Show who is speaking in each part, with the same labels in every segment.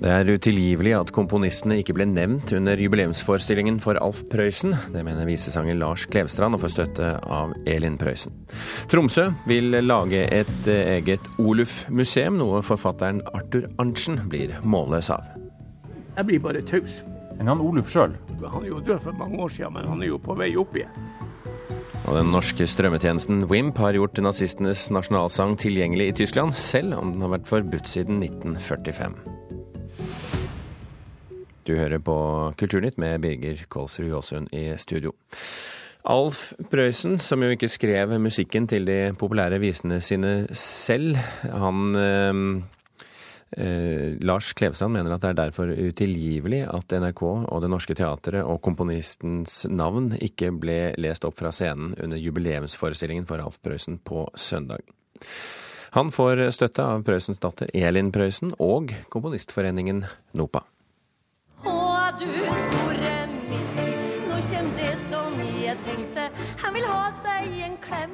Speaker 1: Det er utilgivelig at komponistene ikke ble nevnt under jubileumsforestillingen for Alf Prøysen. Det mener visesanger Lars Klevstrand og får støtte av Elin Prøysen. Tromsø vil lage et eget Oluf-museum, noe forfatteren Arthur Arntzen blir målløs av.
Speaker 2: Jeg blir bare taus.
Speaker 3: Men han Oluf sjøl?
Speaker 2: Han er jo død for mange år siden, men han er jo på vei opp igjen.
Speaker 1: Og den norske strømmetjenesten Wimp har gjort nazistenes nasjonalsang tilgjengelig i Tyskland, selv om den har vært forbudt siden 1945. Du hører på Kulturnytt med Birger Kolsrud Jåsund i studio. Alf Prøysen, som jo ikke skrev musikken til de populære visene sine selv, han eh, eh, Lars Klevstrand mener at det er derfor utilgivelig at NRK og Det Norske Teatret og komponistens navn ikke ble lest opp fra scenen under jubileumsforestillingen for Alf Prøysen på søndag. Han får støtte av Prøysens datter Elin Prøysen og Komponistforeningen NOPA.
Speaker 4: Du store min tid, nå kjem det som jeg tenkte. Han vil ha seg en klem.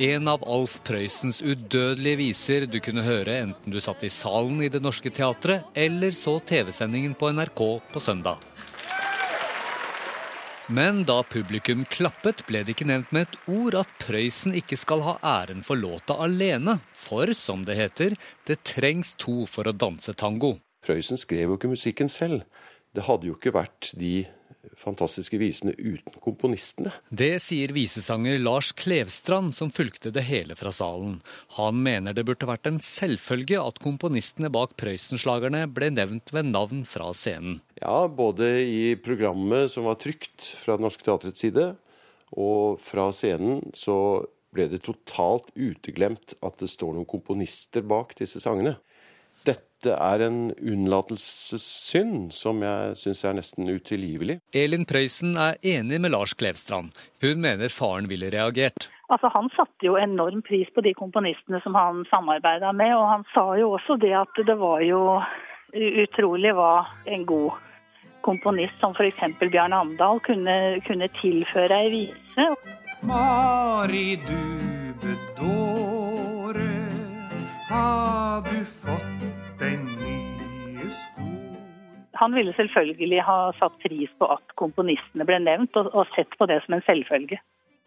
Speaker 5: En av Alf Prøysens udødelige viser du kunne høre enten du satt i salen i Det Norske Teatret, eller så TV-sendingen på NRK på søndag. Men da publikum klappet, ble det ikke nevnt med et ord at Prøysen ikke skal ha æren for låta alene. For, som det heter, det trengs to for å danse tango.
Speaker 6: Prøysen skrev jo ikke musikken selv. Det hadde jo ikke vært de fantastiske visene uten komponistene.
Speaker 5: Det sier visesanger Lars Klevstrand, som fulgte det hele fra salen. Han mener det burde vært en selvfølge at komponistene bak Prøysen-slagerne ble nevnt ved navn fra scenen.
Speaker 6: Ja, både i programmet som var trygt fra Det Norske Teatrets side, og fra scenen så ble det totalt uteglemt at det står noen komponister bak disse sangene. Dette er en unnlatelsessynd som jeg syns er nesten utilgivelig.
Speaker 5: Elin Prøysen er enig med Lars Klevstrand. Hun mener faren ville reagert.
Speaker 7: Altså, Han satte jo enorm pris på de komponistene som han samarbeida med, og han sa jo også det at det var jo utrolig hva en god komponist som f.eks. Bjørn Amdal kunne, kunne tilføre ei vise.
Speaker 8: Mari, du
Speaker 7: Han ville selvfølgelig ha satt pris på at komponistene ble nevnt, og, og sett på det som en selvfølge.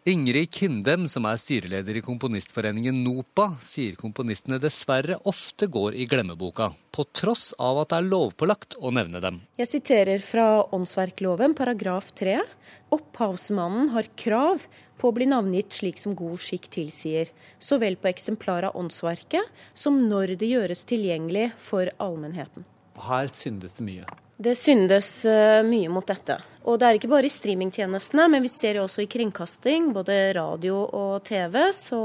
Speaker 5: Ingrid Kindem, som er styreleder i komponistforeningen NOPA, sier komponistene dessverre ofte går i glemmeboka, på tross av at det er lovpålagt å nevne dem.
Speaker 9: Jeg siterer fra åndsverkloven paragraf 3. Opphavsmannen har krav på å bli navngitt slik som god skikk tilsier, så vel på eksemplar av åndsverket som når det gjøres tilgjengelig for allmennheten.
Speaker 5: Her syndes det mye.
Speaker 9: Det syndes uh, mye mot dette. Og det er ikke bare i streamingtjenestene, men vi ser jo også i kringkasting, både radio og TV, så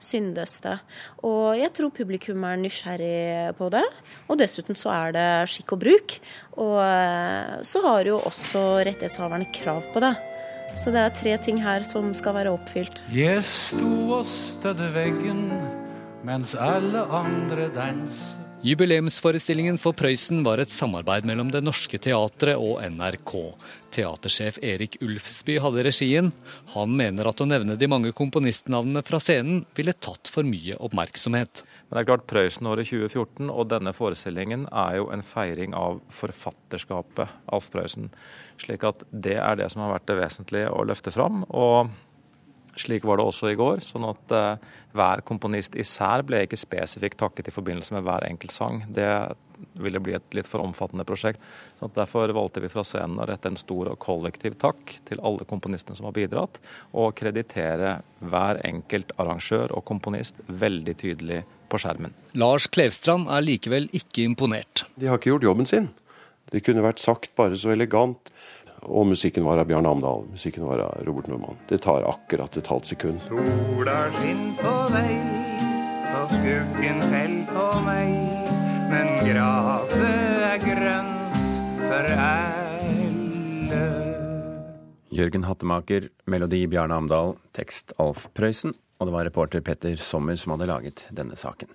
Speaker 9: syndes det. Og jeg tror publikum er nysgjerrig på det. Og dessuten så er det skikk og bruk. Og uh, så har jo også rettighetshaverne krav på det. Så det er tre ting her som skal være oppfylt.
Speaker 8: Jeg sto og stødde veggen mens alle andre danset.
Speaker 5: Jubileumsforestillingen for Prøysen var et samarbeid mellom Det Norske Teatret og NRK. Teatersjef Erik Ulfsby hadde regien. Han mener at å nevne de mange komponistnavnene fra scenen ville tatt for mye oppmerksomhet.
Speaker 3: Men det er klart Prøysen-året 2014 og denne forestillingen er jo en feiring av forfatterskapet Alf Prøysen. Slik at det er det som har vært det vesentlige å løfte fram. og slik var det også i går. sånn at uh, hver komponist især ble ikke spesifikt takket i forbindelse med hver enkelt sang. Det ville bli et litt for omfattende prosjekt. Så Derfor valgte vi fra scenen å rette en stor og kollektiv takk til alle komponistene som har bidratt, og kreditere hver enkelt arrangør og komponist veldig tydelig på skjermen.
Speaker 5: Lars Klevstrand er likevel ikke imponert.
Speaker 6: De har ikke gjort jobben sin. Det kunne vært sagt bare så elegant. Og musikken var av Bjørn Amdal. Musikken var av Robert Nordmann. Det tar akkurat et halvt sekund.
Speaker 8: Sola skinn på vei, så skuggen fell på meg. Men graset er grønt for alle.
Speaker 1: Jørgen Hattemaker, melodi Bjarne Amdal, tekst Alf Prøysen. Og det var reporter Petter Sommer som hadde laget denne saken.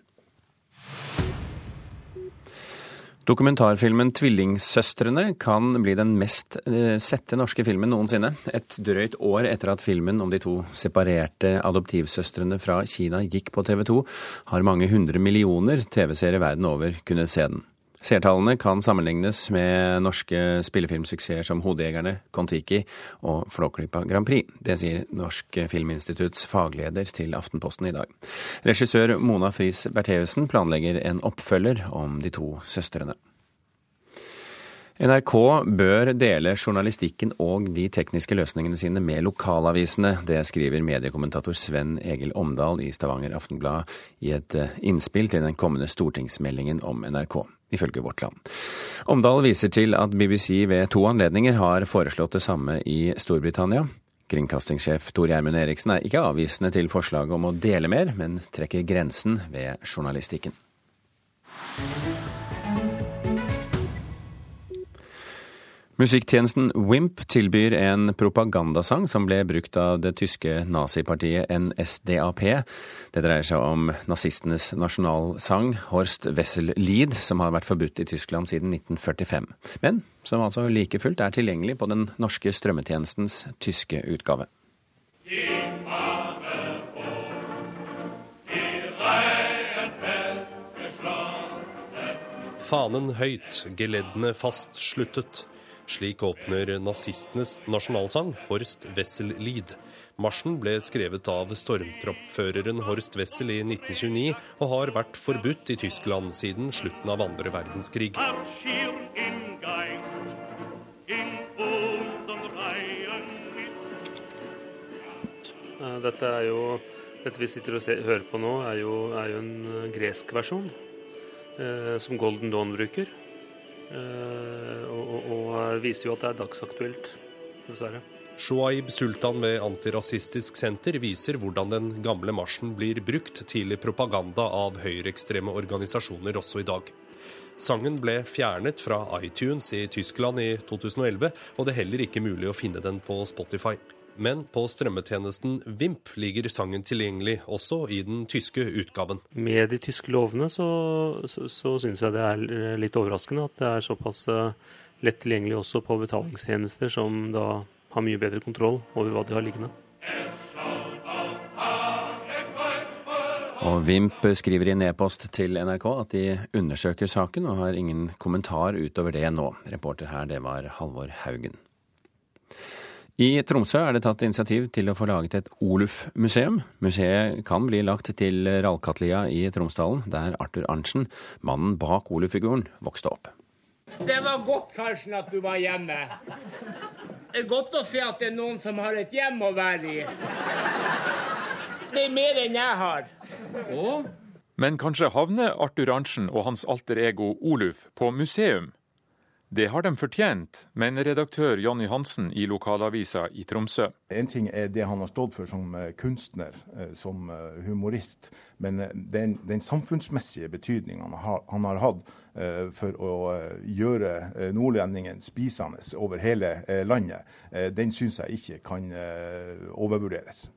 Speaker 1: Dokumentarfilmen 'Tvillingsøstrene' kan bli den mest sette norske filmen noensinne. Et drøyt år etter at filmen om de to separerte adoptivsøstrene fra Kina gikk på TV 2, har mange hundre millioner TV-seere verden over kunnet se den. Seertallene kan sammenlignes med norske spillefilmsuksesser som Hodejegerne, Kon-Tiki og Flåklypa Grand Prix. Det sier Norsk Filminstitutts fagleder til Aftenposten i dag. Regissør Mona Friis Bertheussen planlegger en oppfølger om de to søstrene. NRK bør dele journalistikken og de tekniske løsningene sine med lokalavisene. Det skriver mediekommentator Sven Egil Omdal i Stavanger Aftenblad i et eh, innspill til den kommende stortingsmeldingen om NRK, ifølge Vårt Land. Omdal viser til at BBC ved to anledninger har foreslått det samme i Storbritannia. Kringkastingssjef Tor Gjermund Eriksen er ikke avvisende til forslaget om å dele mer, men trekker grensen ved journalistikken. Musikktjenesten Wimp tilbyr en propagandasang som ble brukt av det tyske nazipartiet NSDAP. Det dreier seg om nazistenes nasjonalsang Horst Wessel Lied, som har vært forbudt i Tyskland siden 1945, men som altså like fullt er tilgjengelig på den norske strømmetjenestens tyske utgave.
Speaker 10: Fanen høyt, geleddene fastsluttet. Slik åpner nazistenes nasjonalsang, Horst Wessel-Lied. Marsjen ble skrevet av stormtroppføreren Horst Wessel i 1929, og har vært forbudt i Tyskland siden slutten av andre verdenskrig.
Speaker 11: Dette, er jo, dette vi sitter og ser, hører på nå, er jo, er jo en eh, gresk versjon, eh, som Golden Dawn bruker. Eh, og, og, og, viser jo at det er dagsaktuelt, dessverre.
Speaker 10: Shoaib Sultan ved Antirasistisk Senter viser hvordan den gamle marsjen blir brukt til propaganda av høyreekstreme organisasjoner også i dag. Sangen ble fjernet fra iTunes i Tyskland i 2011, og det er heller ikke mulig å finne den på Spotify. Men på strømmetjenesten Vimp ligger sangen tilgjengelig også i den tyske utgaven.
Speaker 11: Med de tyske lovene så, så, så syns jeg det er litt overraskende at det er såpass eh, lett tilgjengelig også på betalingstjenester som da har mye bedre kontroll over hva de har liggende.
Speaker 1: Og Vimp skriver i en e-post til NRK at de undersøker saken og har ingen kommentar utover det nå. Reporter her, det var Halvor Haugen. I Tromsø er det tatt initiativ til å få laget et Oluf-museum. Museet kan bli lagt til Rallkatlia i Tromsdalen, der Arthur Arntzen, mannen bak Oluf-figuren, vokste opp.
Speaker 12: Det var godt, Karsten, at du var hjemme. Det er godt å se at det er noen som har et hjem å være i. Det er mer enn jeg har.
Speaker 13: Og? Men kanskje havner Arthur Arntzen og hans alter ego Oluf på museum? Det har de fortjent, mener redaktør Jonny Hansen i lokalavisa i Tromsø.
Speaker 14: En ting er det han har stått for som eh, kunstner, eh, som eh, humorist. Men den, den samfunnsmessige betydningen han har, han har hatt for å gjøre nordlendingen spisende over hele landet, den syns jeg ikke kan overvurderes.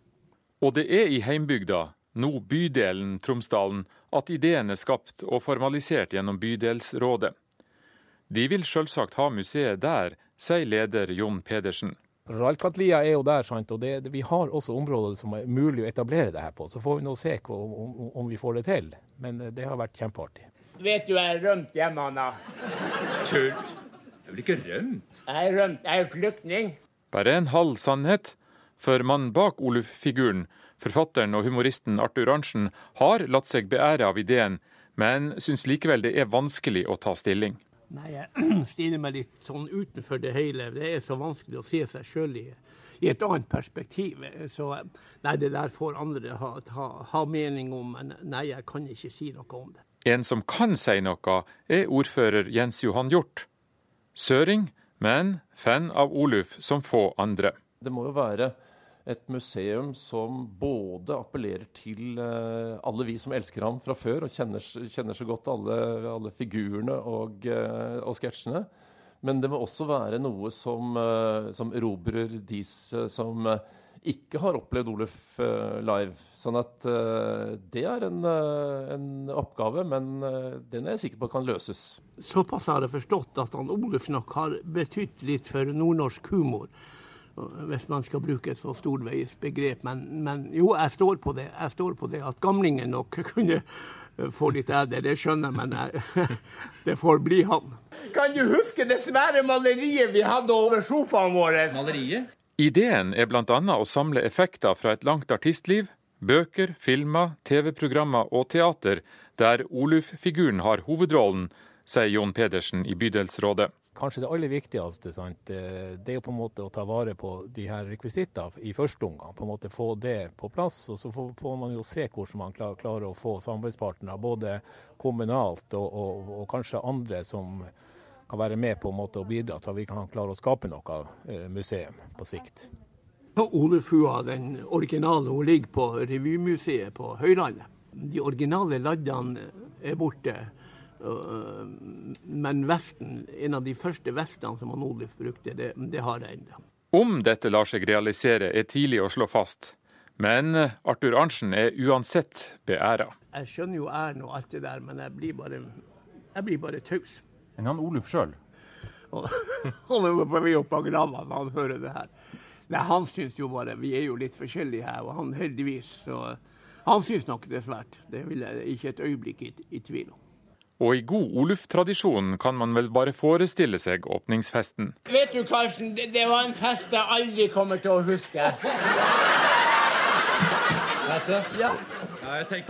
Speaker 13: Og det er i heimbygda, nå bydelen Tromsdalen, at ideen er skapt og formalisert gjennom bydelsrådet. De vil selvsagt ha museet der, sier leder Jon Pedersen.
Speaker 15: Ralkatlia er jo der, sant? og det, vi har også områder som er mulig å etablere det her på. Så får vi nå se om, om, om vi får det til. Men eh, det har vært kjempeartig.
Speaker 12: Vet du jeg er rømt hjemme, Anna.
Speaker 13: Tull. Jeg er vel ikke rømt?
Speaker 12: Jeg er rømt. Jeg er flyktning.
Speaker 13: Bare en halv sannhet. For mannen bak Oluf-figuren, forfatteren og humoristen Arthur Arntzen, har latt seg beære av ideen, men syns likevel det er vanskelig å ta stilling.
Speaker 2: Nei, jeg stiller meg litt sånn utenfor det hele. Det er så vanskelig å se seg sjøl i, i, et annet perspektiv. Så nei, det der får andre ha, ha, ha, mening om, men nei, jeg kan ikke si noe om det.
Speaker 13: En som kan si noe, er ordfører Jens Johan Hjort. Søring, men fan av Oluf som få andre.
Speaker 16: Det må jo være et museum som både appellerer til eh, alle vi som elsker ham fra før, og kjenner, kjenner så godt alle, alle figurene og, eh, og, sketsjene. Men det må også være noe som, eh, som erobrer de som ikke har opplevd Oluf live. Sånn at det er en, en, oppgave, men den er jeg sikker på kan løses.
Speaker 2: Såpass har jeg forstått at han Oluf nok har betydd litt for nordnorsk humor hvis man skal bruke et så storveis begrep. Men, men, jo, jeg står på det. Jeg står på det at gamlingen nok kunne få litt æder. Det skjønner jeg, men jeg, det får bli han.
Speaker 12: Kan du huske det svære maleriet vi hadde over sofaen vår?
Speaker 13: Maleriet? Ideen er bl.a. å samle effekter fra et langt artistliv, bøker, filmer, TV-programmer og teater, der Oluf-figuren har hovedrollen, sier Jon Pedersen i bydelsrådet.
Speaker 15: Kanskje det aller viktigste sant? det er jo på en måte å ta vare på de her rekvisittene i første omgang. på en måte Få det på plass. og Så får man jo se hvordan man klarer å få samarbeidspartnere, både kommunalt og, og, og kanskje andre som kan være med på en måte å bidra til at vi kan klare å skape noe eh, museum på sikt.
Speaker 2: Olefua, den originale, hun ligger på Revymuseet på Høylandet. De originale laddene er borte. Øh, men vesten, en av de første vestene som Oluf brukte, det, det har jeg ennå.
Speaker 13: Om dette lar seg realisere, er tidlig å slå fast. Men Arthur Arntzen er uansett beæra.
Speaker 2: Jeg skjønner jo æren og alt det der, men jeg blir bare, jeg blir bare taus.
Speaker 17: Men han Oluf sjøl?
Speaker 2: Han er på vei opp av grava når han hører det her. Nei, Han syns jo bare Vi er jo litt forskjellige her, og han heldigvis. Så han syns nok det er svært. Det vil jeg ikke et øyeblikk i, i tvil om.
Speaker 13: Og i god Oluf-tradisjon kan man vel bare forestille seg åpningsfesten.
Speaker 12: Vet du, Karsten, det, det var en fest jeg aldri kommer til å huske.
Speaker 1: Ja.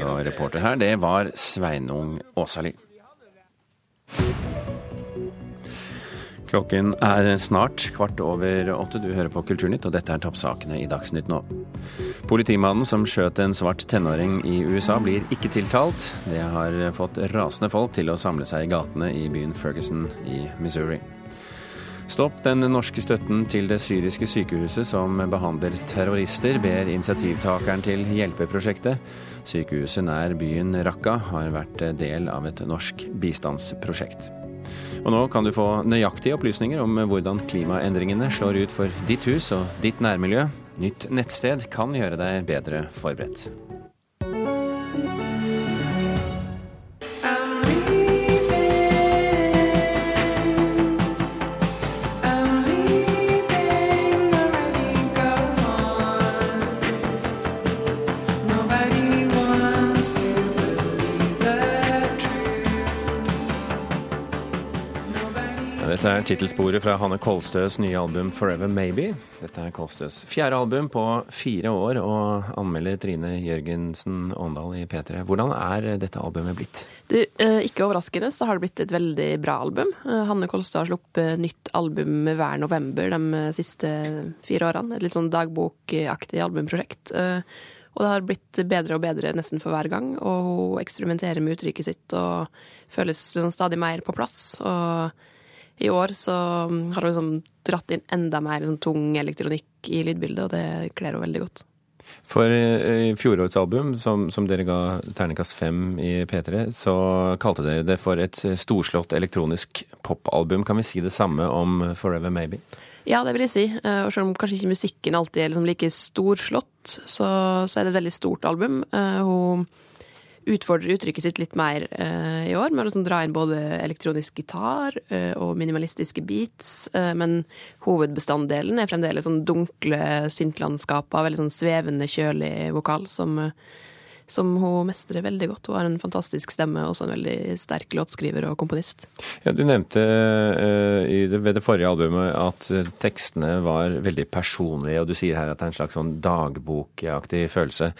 Speaker 1: Og reporter her, det var Sveinung Åsali. Klokken er snart kvart over åtte. Du hører på Kulturnytt, og dette er toppsakene i Dagsnytt nå. Politimannen som skjøt en svart tenåring i USA, blir ikke tiltalt. Det har fått rasende folk til å samle seg i gatene i byen Ferguson i Missouri. Stopp den norske støtten til det syriske sykehuset som behandler terrorister, ber initiativtakeren til hjelpeprosjektet. Sykehuset nær byen Raqqa har vært del av et norsk bistandsprosjekt. Og nå kan du få nøyaktige opplysninger om hvordan klimaendringene slår ut for ditt hus og ditt nærmiljø. Nytt nettsted kan gjøre deg bedre forberedt. Er tittelsporet fra Hanne Kolstøs nye album 'Forever Maybe'. Dette er Kolstøs fjerde album på fire år, og anmelder Trine Jørgensen Åndal i P3. Hvordan er dette albumet blitt?
Speaker 18: Du, eh, ikke overraskende så har det blitt et veldig bra album. Eh, Hanne Kolstø har sluppet nytt album hver november de siste fire årene. Et litt sånn dagbokaktig albumprosjekt. Eh, og det har blitt bedre og bedre nesten for hver gang, og hun eksperimenterer med uttrykket sitt og føles liksom stadig mer på plass. og i år så har hun liksom dratt inn enda mer liksom, tung elektronikk i lydbildet, og det kler henne veldig godt.
Speaker 1: For i fjorårets album, som, som, dere ga terningkast fem i P3, så kalte dere det for et storslått elektronisk popalbum. Kan vi si det samme om Forever Maybe?
Speaker 18: Ja, det vil jeg si. Og selv om kanskje ikke musikken alltid er liksom like storslått, så, så, er det et veldig stort album. Hun utfordrer uttrykket sitt litt mer uh, i år, med å liksom dra inn både elektronisk gitar uh, og minimalistiske beats. Uh, men hovedbestanddelen er fremdeles sånn dunkle syntlandskaper, veldig sånn svevende, kjølig vokal som som hun mestrer veldig godt. Hun har en fantastisk stemme, og også en veldig sterk låtskriver og komponist.
Speaker 1: Ja, du nevnte uh, ved det forrige albumet at tekstene var veldig personlige, og du sier her at det er en slags sånn dagbokaktig følelse.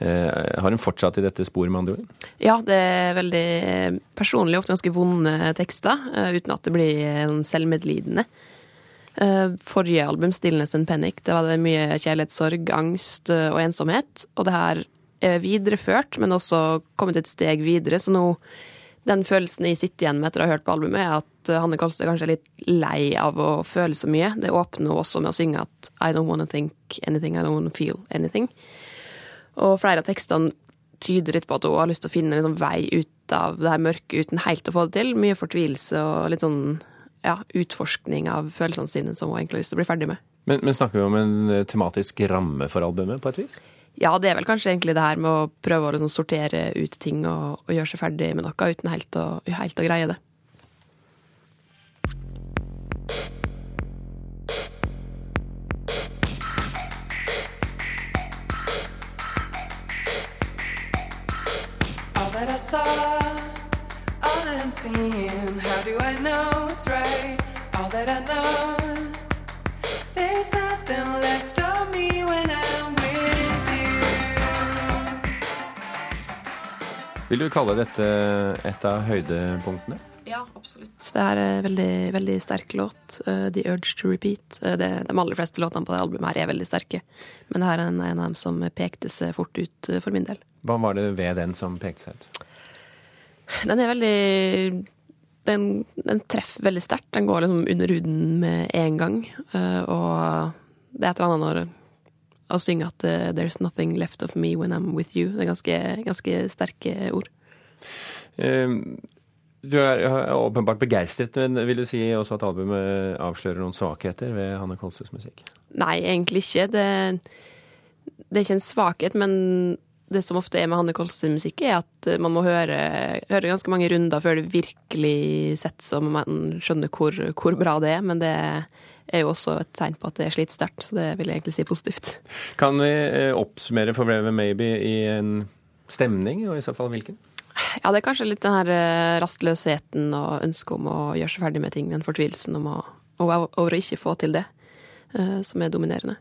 Speaker 1: Uh, har hun fortsatt i dette sporet, med andre ord?
Speaker 18: Ja, det er veldig personlig, ofte ganske vonde tekster, uten at det blir selvmedlidende. Forrige album, 'Stillness and Panic', det var det mye kjærlighetssorg, angst og ensomhet. Og det her videreført, men også kommet et steg videre. Så nå den følelsen jeg sitter igjen med etter å ha hørt på albumet, er at eh, Hanne Kolstø kanskje er litt lei av å føle så mye. Det åpner også med å synge at I don't wanna think anything, I don't wanna feel anything. Og flere av tekstene tyder litt på at hun har lyst til å finne en liksom vei ut av det her mørket uten helt å få det til. Mye fortvilelse og litt sånn ja, utforskning av følelsene sine som hun egentlig har lyst til å bli ferdig med.
Speaker 1: Men, men snakker vi om en eh, tematisk ramme for albumet, på et vis?
Speaker 18: Ja, det er vel kanskje egentlig det her med å prøve å liksom sortere ut ting og, og, gjøre seg ferdig med noe uten helt å, helt å greie det.
Speaker 19: All that I
Speaker 17: saw, all that I'm seeing. How do I know it's right? All that I know, there's nothing left
Speaker 1: Vil du kalle dette et av høydepunktene?
Speaker 18: Ja, absolutt. Det er en veldig, veldig sterk låt. Uh, The Urge to Repeat. Uh, det, de aller fleste låtene på det albumet her er veldig sterke. Men det her er en, en av dem som pekte seg fort ut uh, for min del.
Speaker 1: Hva var det ved den som pekte seg ut?
Speaker 18: Den er veldig Den, den treffer veldig sterkt. Den går liksom under huden med en gang. og det er et eller annet når å synge at 'There's nothing left of me when I'm with you'. Det er ganske, ganske sterke ord.
Speaker 1: Um, du er åpenbart begeistret, men vil du si også at albumet avslører noen svakheter ved Hanne Kolstøs musikk?
Speaker 18: Nei, egentlig ikke. Det, det, er ikke en svakhet, men det som ofte er med Hanne Kolstøs musikk, er at man må høre, høre, ganske mange runder før det virkelig setter seg, og man skjønner hvor, hvor, bra det er. Men det er jo også et tegn på at det er slitsterkt, så det vil jeg egentlig si positivt.
Speaker 1: Kan vi eh, oppsummere for Forever Maybe i en stemning, og i så fall hvilken?
Speaker 18: Ja, det er kanskje litt den her eh, rastløsheten og ønsket om å gjøre seg ferdig med ting. Den fortvilelsen om å, over å ikke få til det, uh, som er dominerende.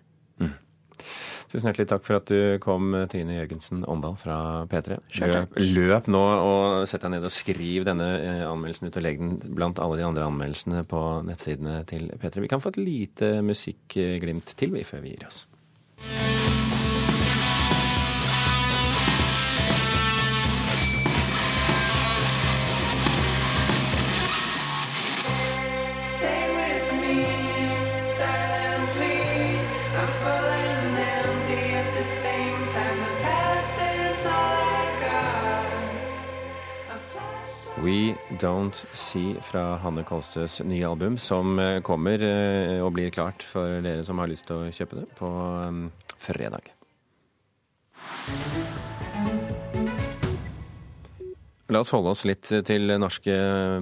Speaker 1: Tusen hjertelig takk for at du kom, Trine Jørgensen Åndal fra P3. Løp, løp nå og sett deg ned og skriv denne eh, anmeldelsen ut og legg den blant alle de andre anmeldelsene på nettsidene til P3. Vi kan få et lite musikkglimt til, vi, før vi gir oss. We Don't See fra Hanne Kolstøs nye album, som eh, kommer eh, og blir klart for dere som har lyst til å kjøpe det på um, fredag. La oss holde oss litt til norske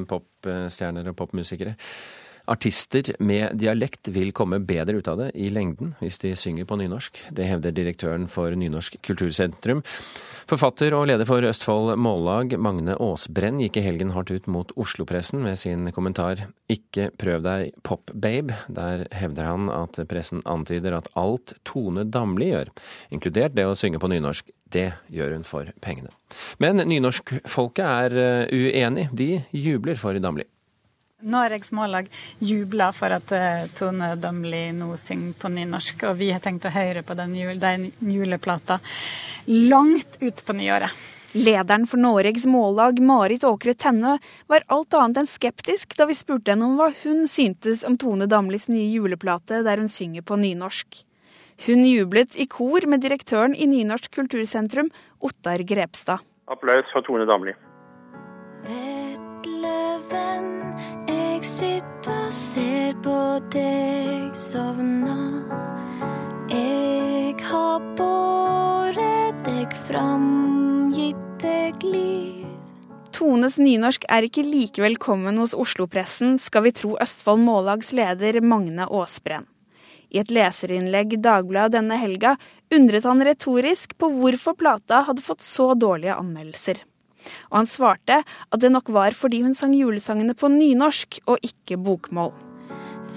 Speaker 1: popstjerner og popmusikere. Artister med dialekt vil komme bedre ut av det i lengden hvis de synger på nynorsk. Det hevder direktøren for Nynorsk kultursentrum. Forfatter og leder for Østfold Mållag, Magne Aasbrenn, gikk i helgen hardt ut mot Oslo-pressen med sin kommentar 'Ikke prøv deg pop-babe'. Der hevder han at pressen antyder at alt Tone Damli gjør, inkludert det å synge på nynorsk, det gjør hun for pengene. Men nynorskfolket er eh, uenig. De jubler for Damli.
Speaker 19: Noregs Mållag jubler for at uh, Tone Damli nå synger på nynorsk, og vi har tenkt å høre på den, jule, den juleplata langt ut på nyåret.
Speaker 20: Lederen for Noregs Mållag, Marit Åkre Tenne, var alt annet enn skeptisk da vi spurte henne om hva hun syntes om Tone Damlis nye juleplate der hun synger på nynorsk. Hun jublet i kor med direktøren i Nynorsk kultursentrum, Ottar Grepstad.
Speaker 21: Applaus for Tone Damli.
Speaker 17: Vetle jeg sitter og ser på deg sovna. Jeg har båret deg fram, gitt deg liv.
Speaker 20: Tones nynorsk er ikke like velkommen hos Oslo-pressen, skal vi tro Østfold Mållags leder Magne Aasbrenn. I et leserinnlegg i Dagbladet denne helga undret han retorisk på hvorfor plata hadde fått så dårlige anmeldelser. Og han svarte at det nok var fordi hun sang julesangene på nynorsk og ikke bokmål.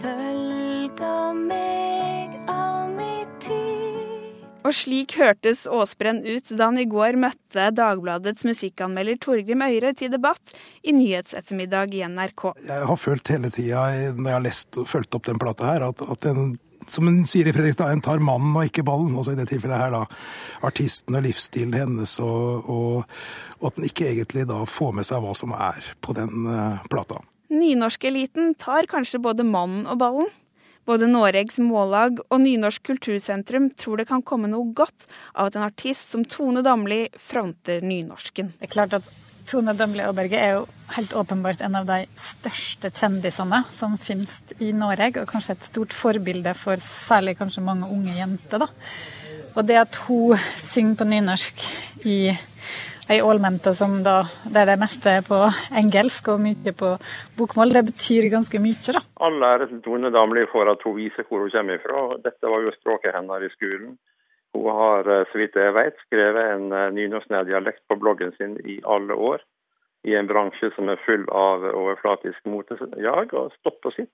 Speaker 17: Følga meg all mi tid.
Speaker 20: Og slik hørtes Aasbrenn ut da han i går møtte Dagbladets musikkanmelder Torgrim Øyre til debatt i Nyhetsettermiddag i NRK.
Speaker 22: Jeg har følt hele tida når jeg har lest og fulgt opp den plata her, at, at den som hun sier i Fredrikstad, en tar mannen og ikke ballen. Også i det tilfellet her, da. Artisten og livsstilen hennes, og, og, og, at den ikke egentlig da får med seg hva som er på den uh, plata.
Speaker 20: Nynorskeliten tar kanskje både mannen og ballen. Både Noregs Mållag og Nynorsk kultursentrum tror det kan komme noe godt av at en artist som Tone Damli fronter nynorsken.
Speaker 19: Det er klart at Tone Damli Aaberge er jo helt åpenbart en av de største kjendisene som finnes i Norge, og kanskje et stort forbilde for særlig kanskje mange unge jenter. da. Og det at hun synger på nynorsk i ei ålmente som da, der det meste er på engelsk og mye på bokmål, det betyr ganske mye, da.
Speaker 21: All ære til Tone Damli for at hun viser hvor hun kommer ifra. Dette var jo språket hennes i skolen. Hun har, så vidt jeg vet, skrevet en nynorsknær dialekt på bloggen sin i alle år. i en bransje som er full av overflatisk motejag, og stopp på sitt.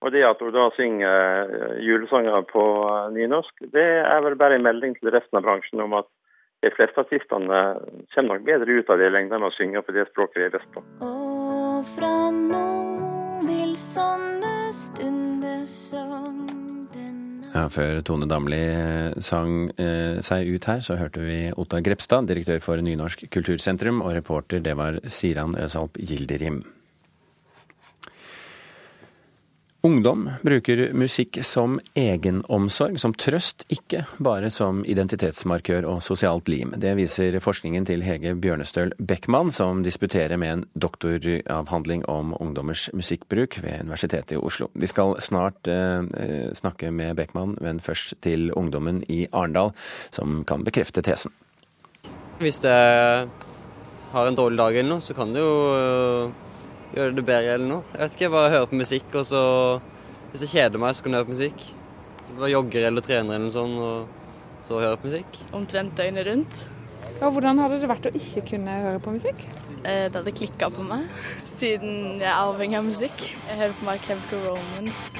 Speaker 21: Og det at hun da synger eh, julesanger på eh, nynorsk, det er vel bare en melding til resten av bransjen om at de fleste artistene kommer nok bedre ut av det lengden med å synge på det språket de er best på.
Speaker 23: Og fra nå vil sånne stunder som
Speaker 1: Ja, før Tone Damli eh, sang eh, seg ut her, så hørte vi Otta Grepstad, direktør for Nynorsk kultursentrum, og reporter det var Siran Øsalp Gilderim. Ungdom bruker musikk som egenomsorg, som trøst, ikke bare som identitetsmarkør og sosialt lim. Det viser forskningen til Hege Bjørnestøl Beckmann, som disputerer med en doktoravhandling om ungdommers musikkbruk ved Universitetet i Oslo. Vi skal snart eh, snakke med Beckmann, men først til ungdommen i Arendal, som kan bekrefte tesen.
Speaker 24: Hvis jeg har en dårlig dag eller noe, så kan det jo gjøre det bedre eller noe. Jeg vet ikke, bare hører på musikk, og så Hvis jeg kjeder meg, så kan jeg høre på musikk. Bare jogger eller trener eller noe sånt, og så høre på musikk.
Speaker 25: Omtrent døgnet rundt.
Speaker 26: Ja, hvordan hadde det vært å ikke kunne høre på musikk?
Speaker 25: Eh, Det hadde klikka på meg, siden jeg er avhengig av musikk. Jeg hører på My Chemical Romance.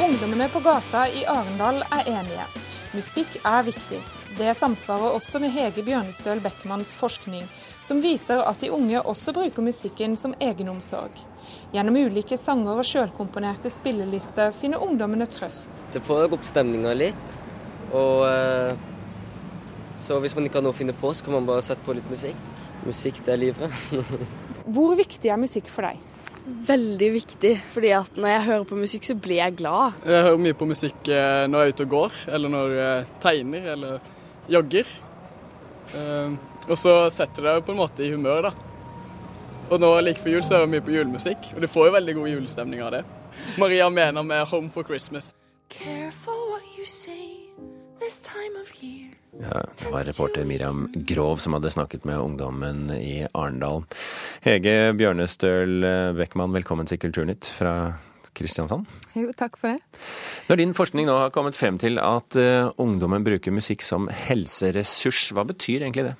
Speaker 26: Ungdommene på gata i Arendal er enige. Musikk er viktig. Det samsvarer også med Hege Bjørnestøl Beckmanns forskning, som viser at de unge også bruker musikken som egenomsorg. Gjennom ulike sanger og sjølkomponerte spillelister finner ungdommene trøst.
Speaker 24: Det får opp stemninga litt, og eh, så hvis man ikke har noe å finne på, så kan man bare sette på litt musikk. Musikk, det er livet.
Speaker 26: Hvor viktig er musikk for deg?
Speaker 25: Veldig viktig, fordi at når jeg hører på musikk, så blir jeg glad.
Speaker 27: Jeg hører mye på musikk eh, når jeg er ute og går, eller når jeg tegner eller jogger. Eh, Og så setter det deg på en måte i humør, da. Og nå like før jul så hører vi mye på julemusikk, og du får jo veldig god julestemning av det. Maria mener med 'Home for Christmas'.
Speaker 23: Careful what you say this time of year.
Speaker 1: Ja, det var reporter Miriam Grov som hadde snakket med ungdommen i Arendal. Hege Bjørnestøl Beckmann, velkommen til Kulturnytt fra Kristiansand.
Speaker 26: Jo, takk for det.
Speaker 1: Når din forskning nå har kommet frem til at eh, ungdommen bruker musikk som helseressurs, hva betyr egentlig det?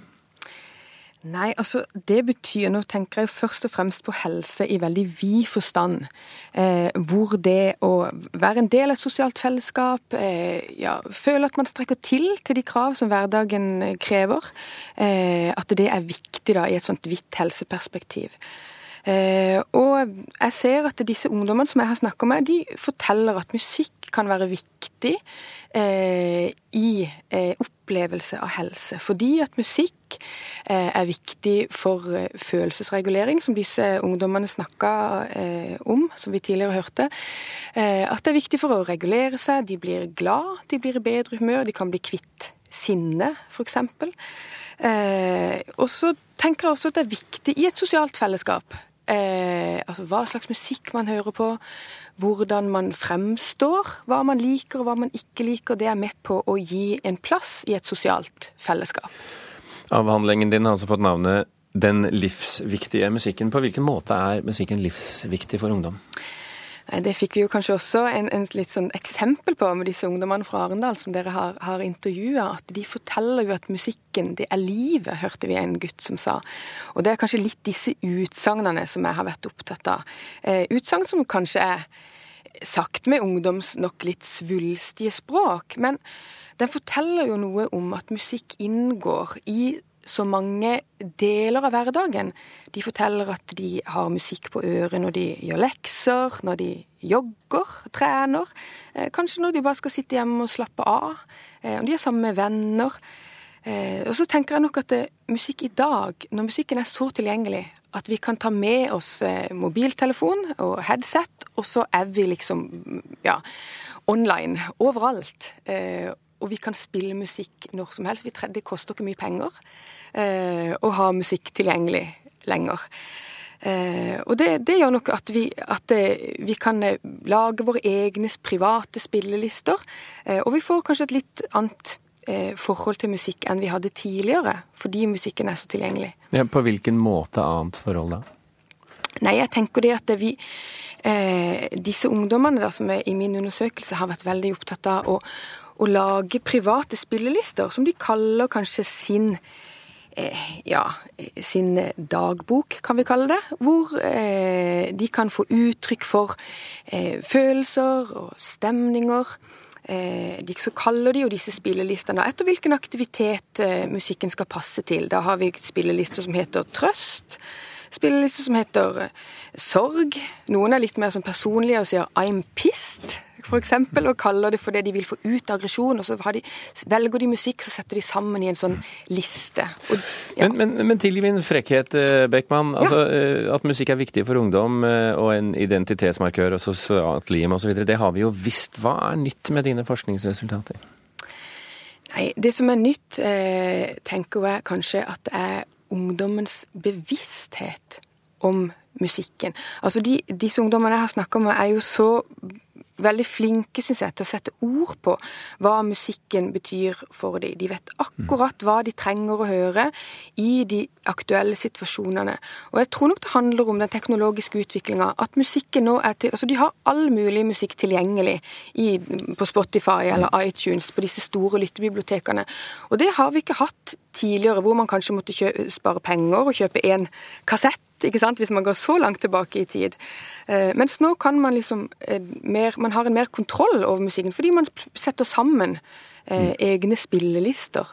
Speaker 28: Nei, altså det betyr Nå tenker jeg først og fremst på helse i veldig vid forstand. Eh, hvor det å være en del av et sosialt fellesskap, eh, ja, føle at man strekker til til de krav som hverdagen krever, eh, at det er viktig da i et sånt vidt helseperspektiv. Eh, og jeg ser at disse ungdommene som jeg har snakka med, de forteller at musikk kan være viktig eh, i eh, opplevelse av helse. Fordi at musikk er viktig for følelsesregulering, som disse ungdommene snakka om, som vi tidligere hørte. At det er viktig for å regulere seg. De blir glad, de blir i bedre humør, de kan bli kvitt sinne, f.eks. Eh, og så tenker jeg også at det er viktig i et sosialt fellesskap eh, altså hva slags musikk man hører på, hvordan man fremstår, hva man liker og hva man ikke liker. Det er med på å gi en plass i et sosialt fellesskap.
Speaker 1: Avhandlingen din har altså fått navnet Den livsviktige musikken. På hvilken måte er musikken livsviktig for ungdom?
Speaker 28: Det fikk vi jo kanskje også en, en litt sånn eksempel på med disse ungdommene fra Arendal som dere har, har intervjua. At de forteller jo at musikken, det er livet, hørte vi en gutt som sa. Og det er kanskje litt disse utsagnene som jeg har vært opptatt av. Eh, utsagn som kanskje er sagt med ungdoms nok litt svulstige språk. Men den forteller jo noe om at musikk inngår i så mange deler av hverdagen. De forteller at de har musikk på øret når de gjør lekser, når de jogger, trener. Eh, kanskje når de bare skal sitte hjemme og slappe av. Eh, om de er sammen med venner. Eh, og så tenker jeg nok at musikk i dag, når musikken er så tilgjengelig, at vi kan ta med oss mobiltelefon og headset, og så er vi liksom ja, online overalt. Og vi kan spille musikk når som helst. Det koster ikke mye penger å ha musikk tilgjengelig lenger. Eh, og det, det, gjør nok at, vi, at eh, vi kan eh, lage våre egne private spillelister. Eh, og vi får kanskje et litt annet eh, forhold til musikk enn vi hadde tidligere, fordi musikken er så tilgjengelig.
Speaker 1: Ja, på hvilken måte annet forhold da?
Speaker 28: Nei, jeg tenker det at vi Disse ungdommene da, som er i min undersøkelse har vært veldig opptatt av å å lage private spillelister, som de kaller kanskje sin eh, ja, sin dagbok, kan vi kalle det. Hvor eh, de kan få uttrykk for eh, følelser og stemninger. Eh, de, så kaller de jo disse spillelistene etter hvilken aktivitet eh, musikken skal passe til. Da har vi spillelister som heter trøst. Spillelister som heter eh, sorg. Noen er litt mer sånn personlige og sier 'I'm pissed', eksempel, og kaller det for det de vil få ut av aggresjon. Og så de, velger de musikk, så setter de sammen i en sånn liste. Og,
Speaker 1: ja. men, men, men tilgi min frekkhet, eh, Beckmann. Altså, ja. At musikk er viktig for ungdom og en identitetsmarkør og sosialt lim osv., det har vi jo visst. Hva er nytt med dine forskningsresultater?
Speaker 28: Nei, Det som er nytt, eh, tenker jeg kanskje at det er ungdommens bevissthet om musikken. Altså de, Disse ungdommene jeg har snakka med, er jo så veldig flinke synes jeg, til å sette ord på hva musikken betyr for dem. De vet akkurat hva de trenger å høre i de aktuelle situasjonene. Og jeg tror nok det handler om den teknologiske utviklinga. At musikken nå er til Altså de har all mulig musikk tilgjengelig i, på Spotify eller iTunes, på disse store lyttebibliotekene. Og det har vi ikke hatt tidligere, hvor man kanskje måtte kjøpe, spare penger og kjøpe én kassett hvis man går så langt tilbake i tid. Eh, mens nå kan man liksom eh, mer, man har en mer kontroll over musikken, fordi man setter sammen eh, egne spillelister.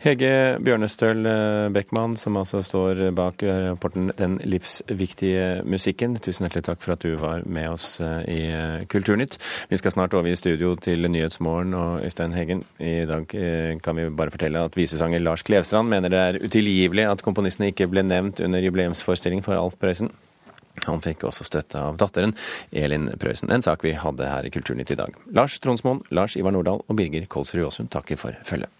Speaker 1: Hege Bjørnestøl Beckmann, som altså står bak rapporten 'Den livsviktige musikken'. Tusen hjertelig takk for at du var med oss i Kulturnytt. Vi skal snart over i studio til Nyhetsmorgen og Øystein Heggen. I dag kan vi bare fortelle at visesanger Lars Klevstrand mener det er utilgivelig at komponistene ikke ble nevnt under jubileumsforestillingen for Alf Prøysen. Han fikk også støtte av datteren Elin Prøysen, en sak vi hadde her i Kulturnytt i dag. Lars Tronsmoen, Lars Ivar Nordahl og Birger Kolsrud Aasund takker for følget.